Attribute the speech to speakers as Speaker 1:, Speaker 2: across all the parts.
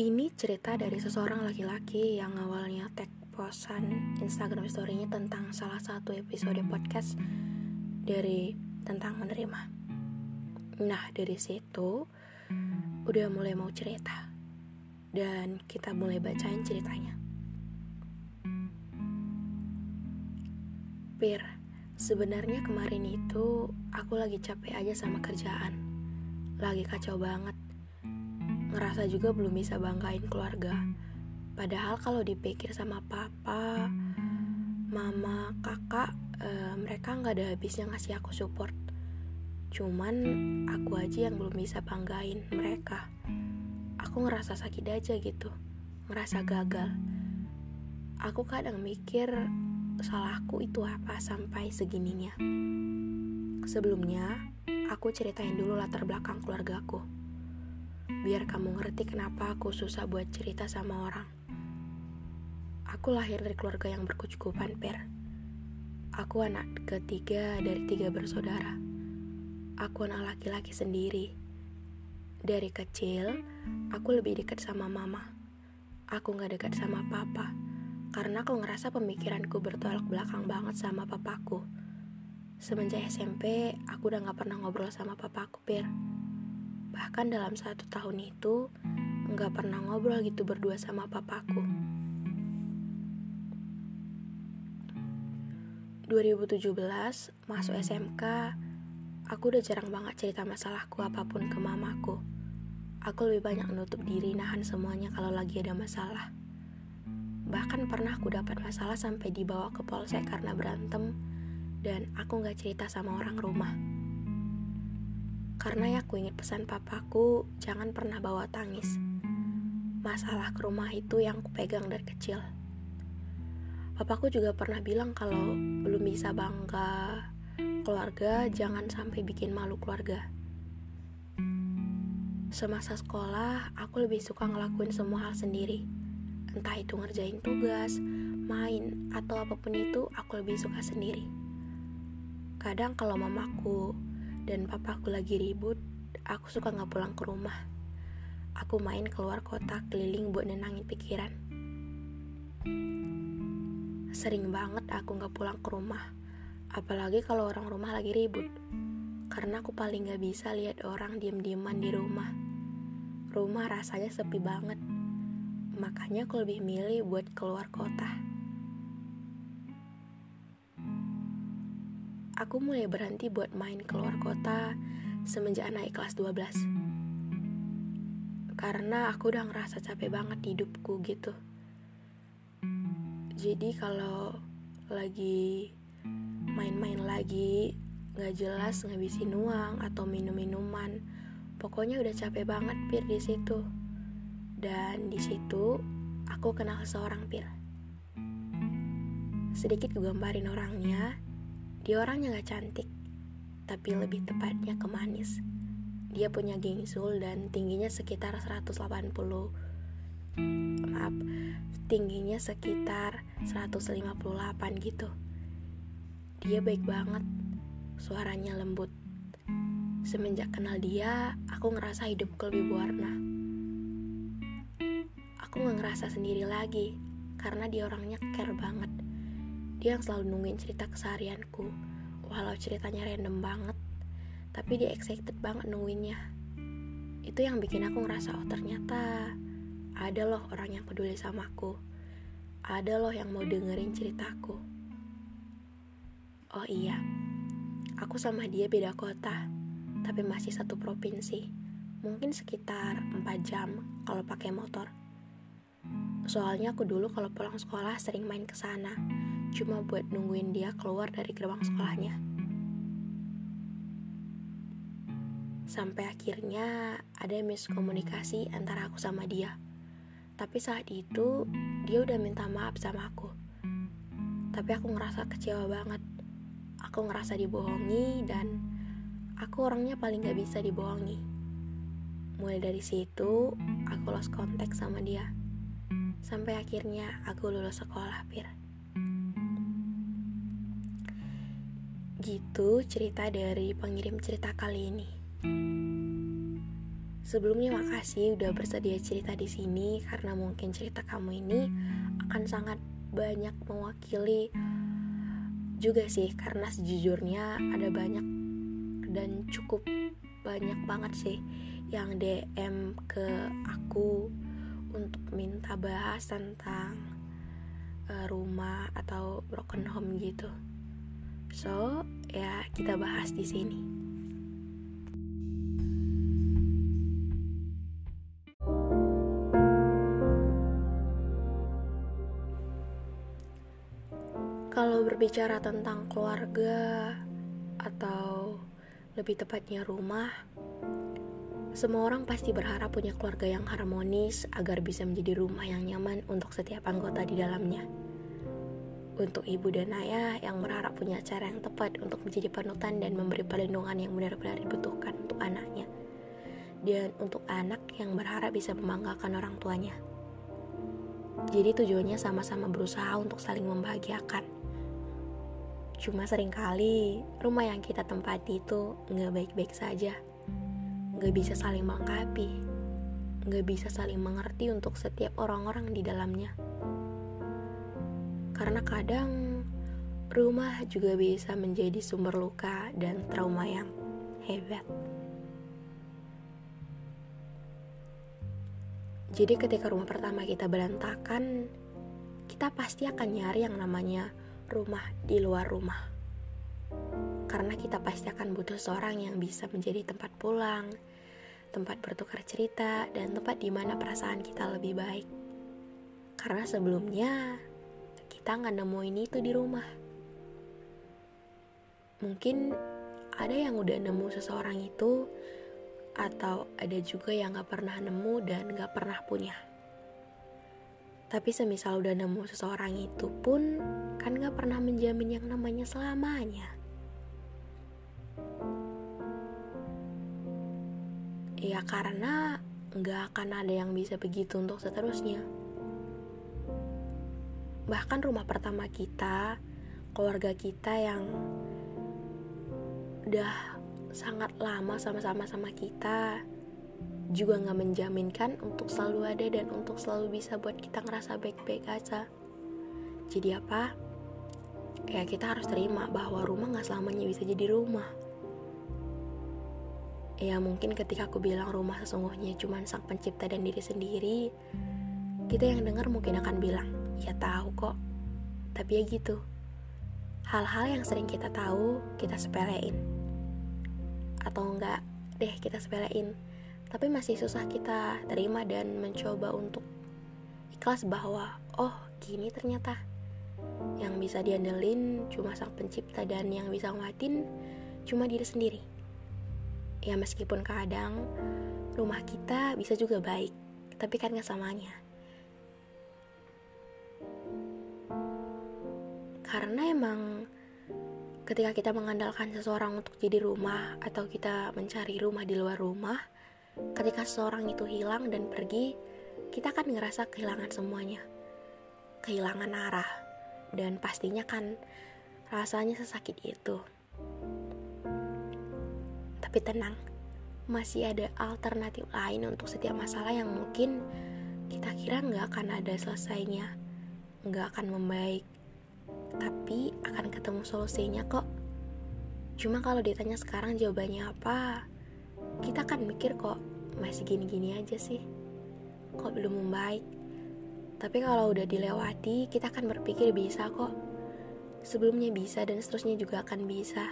Speaker 1: Ini cerita dari seseorang laki-laki yang awalnya tag posan Instagram story-nya tentang salah satu episode podcast dari tentang menerima. Nah, dari situ udah mulai mau cerita. Dan kita mulai bacain ceritanya. Pir, sebenarnya kemarin itu aku lagi capek aja sama kerjaan. Lagi kacau banget ngerasa juga belum bisa banggain keluarga. Padahal kalau dipikir sama papa, mama, kakak, e, mereka nggak ada habisnya ngasih aku support. Cuman aku aja yang belum bisa banggain mereka. Aku ngerasa sakit aja gitu, ngerasa gagal. Aku kadang mikir salahku itu apa sampai segininya. Sebelumnya, aku ceritain dulu latar belakang keluargaku biar kamu ngerti kenapa aku susah buat cerita sama orang. Aku lahir dari keluarga yang berkecukupan, Per. Aku anak ketiga dari tiga bersaudara. Aku anak laki-laki sendiri. Dari kecil, aku lebih dekat sama mama. Aku gak dekat sama papa, karena aku ngerasa pemikiranku bertolak belakang banget sama papaku. Semenjak SMP, aku udah gak pernah ngobrol sama papaku, Per. Bahkan dalam satu tahun itu, nggak pernah ngobrol gitu berdua sama papaku. 2017, masuk SMK, aku udah jarang banget cerita masalahku apa pun ke mamaku. Aku lebih banyak menutup diri nahan semuanya kalau lagi ada masalah. Bahkan pernah aku dapat masalah sampai dibawa ke polsek karena berantem dan aku nggak cerita sama orang rumah. Karena ya aku ingat pesan papaku, jangan pernah bawa tangis. Masalah ke rumah itu yang aku pegang dari kecil. Papaku juga pernah bilang kalau belum bisa bangga keluarga, jangan sampai bikin malu keluarga. Semasa sekolah, aku lebih suka ngelakuin semua hal sendiri. Entah itu ngerjain tugas, main, atau apa pun itu, aku lebih suka sendiri. Kadang kalau mamaku dan papaku lagi ribut, aku suka nggak pulang ke rumah. Aku main keluar kota keliling buat nenangin pikiran. Sering banget aku nggak pulang ke rumah, apalagi kalau orang rumah lagi ribut. Karena aku paling nggak bisa lihat orang diem-dieman di rumah. Rumah rasanya sepi banget, makanya aku lebih milih buat keluar kota. Aku mulai berhenti buat main keluar kota semenjak naik kelas 12. Karena aku udah ngerasa capek banget hidupku gitu. Jadi kalau lagi main-main lagi, nggak jelas ngabisin uang atau minum-minuman, pokoknya udah capek banget pir di situ. Dan di situ aku kenal seorang pir. Sedikit gue gambarin orangnya, dia orangnya gak cantik, tapi lebih tepatnya kemanis. Dia punya gengsul dan tingginya sekitar 180 maaf, tingginya sekitar 158 gitu. Dia baik banget, suaranya lembut. Semenjak kenal dia, aku ngerasa hidupku lebih berwarna. Aku gak ngerasa sendiri lagi, karena dia orangnya care banget dia yang selalu nungguin cerita keseharianku, walau ceritanya random banget, tapi dia excited banget nungguinnya. Itu yang bikin aku ngerasa, oh ternyata ada loh orang yang peduli sama aku. Ada loh yang mau dengerin ceritaku. Oh iya, aku sama dia beda kota, tapi masih satu provinsi. Mungkin sekitar 4 jam kalau pakai motor. Soalnya aku dulu kalau pulang sekolah sering main ke sana cuma buat nungguin dia keluar dari gerbang sekolahnya. Sampai akhirnya ada miskomunikasi antara aku sama dia. Tapi saat itu dia udah minta maaf sama aku. Tapi aku ngerasa kecewa banget. Aku ngerasa dibohongi dan aku orangnya paling gak bisa dibohongi. Mulai dari situ, aku lost kontak sama dia. Sampai akhirnya aku lulus sekolah, Pir. Gitu cerita dari pengirim cerita kali ini. Sebelumnya makasih udah bersedia cerita di sini karena mungkin cerita kamu ini akan sangat banyak mewakili juga sih karena sejujurnya ada banyak dan cukup banyak banget sih yang DM ke aku untuk minta bahas tentang uh, rumah atau broken home gitu. So, ya kita bahas di sini. Kalau berbicara tentang keluarga atau lebih tepatnya rumah, semua orang pasti berharap punya keluarga yang harmonis agar bisa menjadi rumah yang nyaman untuk setiap anggota di dalamnya. Untuk ibu dan ayah yang berharap punya cara yang tepat untuk menjadi panutan dan memberi perlindungan yang benar-benar dibutuhkan untuk anaknya. Dan untuk anak yang berharap bisa membanggakan orang tuanya. Jadi tujuannya sama-sama berusaha untuk saling membahagiakan Cuma sering kali rumah yang kita tempati itu nggak baik-baik saja. Nggak bisa saling melengkapi. Nggak bisa saling mengerti untuk setiap orang-orang di dalamnya. Karena kadang rumah juga bisa menjadi sumber luka dan trauma yang hebat. Jadi ketika rumah pertama kita berantakan, kita pasti akan nyari yang namanya rumah di luar rumah. Karena kita pasti akan butuh seorang yang bisa menjadi tempat pulang, tempat bertukar cerita, dan tempat di mana perasaan kita lebih baik. Karena sebelumnya kita nggak nemuin itu di rumah. Mungkin ada yang udah nemu seseorang itu, atau ada juga yang gak pernah nemu dan gak pernah punya. Tapi semisal udah nemu seseorang itu pun kan gak pernah menjamin yang namanya selamanya. Ya karena gak akan ada yang bisa begitu untuk seterusnya. Bahkan rumah pertama kita, keluarga kita yang udah sangat lama sama-sama sama kita, juga nggak menjaminkan untuk selalu ada dan untuk selalu bisa buat kita ngerasa baik-baik aja. Jadi apa? Ya kita harus terima bahwa rumah nggak selamanya bisa jadi rumah. Ya mungkin ketika aku bilang rumah sesungguhnya cuma sang pencipta dan diri sendiri, kita yang dengar mungkin akan bilang, ya tahu kok. Tapi ya gitu. Hal-hal yang sering kita tahu, kita sepelein. Atau enggak deh kita sepelein tapi masih susah kita terima dan mencoba untuk ikhlas bahwa oh gini ternyata yang bisa diandelin cuma sang pencipta dan yang bisa nguatin cuma diri sendiri ya meskipun kadang rumah kita bisa juga baik tapi kan gak samanya karena emang ketika kita mengandalkan seseorang untuk jadi rumah atau kita mencari rumah di luar rumah ketika seseorang itu hilang dan pergi, kita kan ngerasa kehilangan semuanya. Kehilangan arah. Dan pastinya kan rasanya sesakit itu. Tapi tenang, masih ada alternatif lain untuk setiap masalah yang mungkin kita kira nggak akan ada selesainya, nggak akan membaik, tapi akan ketemu solusinya kok. Cuma kalau ditanya sekarang jawabannya apa, kita kan mikir kok masih gini-gini aja sih. Kok belum membaik. Tapi kalau udah dilewati kita akan berpikir bisa kok. Sebelumnya bisa dan seterusnya juga akan bisa.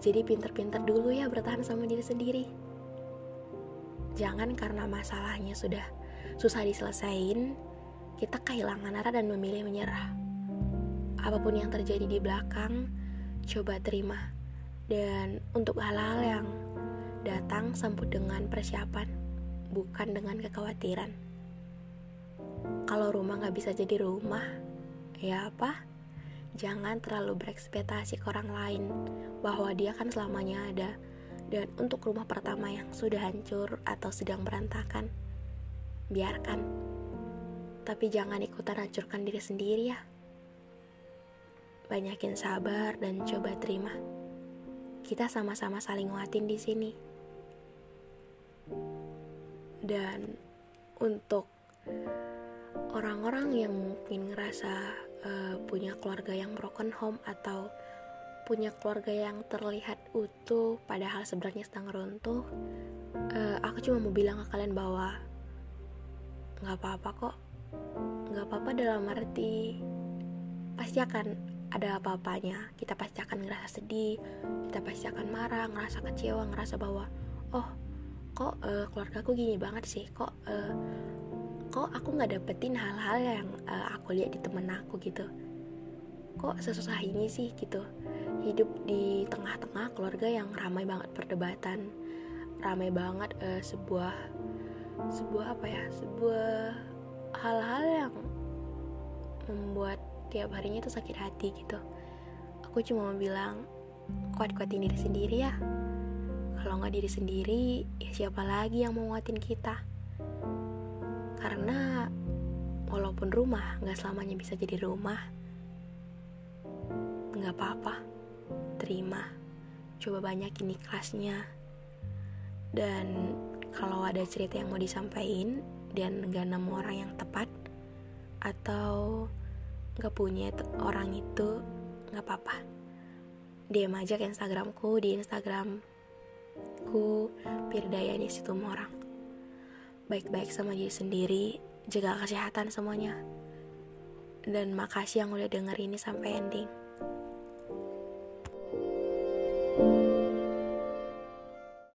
Speaker 1: Jadi pinter-pinter dulu ya bertahan sama diri sendiri. Jangan karena masalahnya sudah susah diselesain kita kehilangan arah dan memilih menyerah apa pun yang terjadi di belakang coba terima dan untuk hal-hal yang datang sambut dengan persiapan bukan dengan kekhawatiran. Kalau rumah gak bisa jadi rumah, ya apa? Jangan terlalu berekspektasi ke orang lain bahwa dia kan selamanya ada. Dan untuk rumah pertama yang sudah hancur atau sedang berantakan, biarkan. Tapi jangan ikutan hancurkan diri sendiri ya. Banyakin sabar dan coba terima. Kita sama-sama saling nguatin di sini. Dan untuk orang-orang yang mungkin ngerasa uh, punya keluarga yang broken home atau punya keluarga yang terlihat utuh padahal sebenarnya sedang runtuh, uh, aku cuma mau bilang ke kalian bahwa nggak apa-apa kok, nggak apa-apa dalam arti pasti akan ada apa-apanya. Kita pasti akan ngerasa sedih kita pasti akan marah ngerasa kecewa ngerasa bahwa oh kok uh, keluarga aku gini banget sih? Kok uh, kok aku nggak dapetin hal-hal yang uh, aku lihat di temen aku gitu? Kok sesusah ini sih? Gitu. Hidup di tengah-tengah keluarga yang ramai banget perdebatan ramai banget uh, sebuah sebuah apa ya? Sebuah hal-hal yang membuat tiap harinya tuh sakit hati gitu. Aku cuma mau bilang kuat-kuatin diri sendiri ya. Kalau nggak diri sendiri ya siapa lagi yang mau nguatin kita? Karena walaupun rumah nggak selamanya bisa jadi rumah. Nggak apa-apa terima. Coba banyak ini kelasnya dan kalau ada cerita yang mau disampaikan dan nggak nemu orang yang tepat atau gak punya orang itu gak apa-apa. DM aja Instagramku di Instagramku Pirdayani orang. Baik-baik sama diri sendiri jaga kesehatan semuanya. Dan makasih yang udah denger ini sampai ending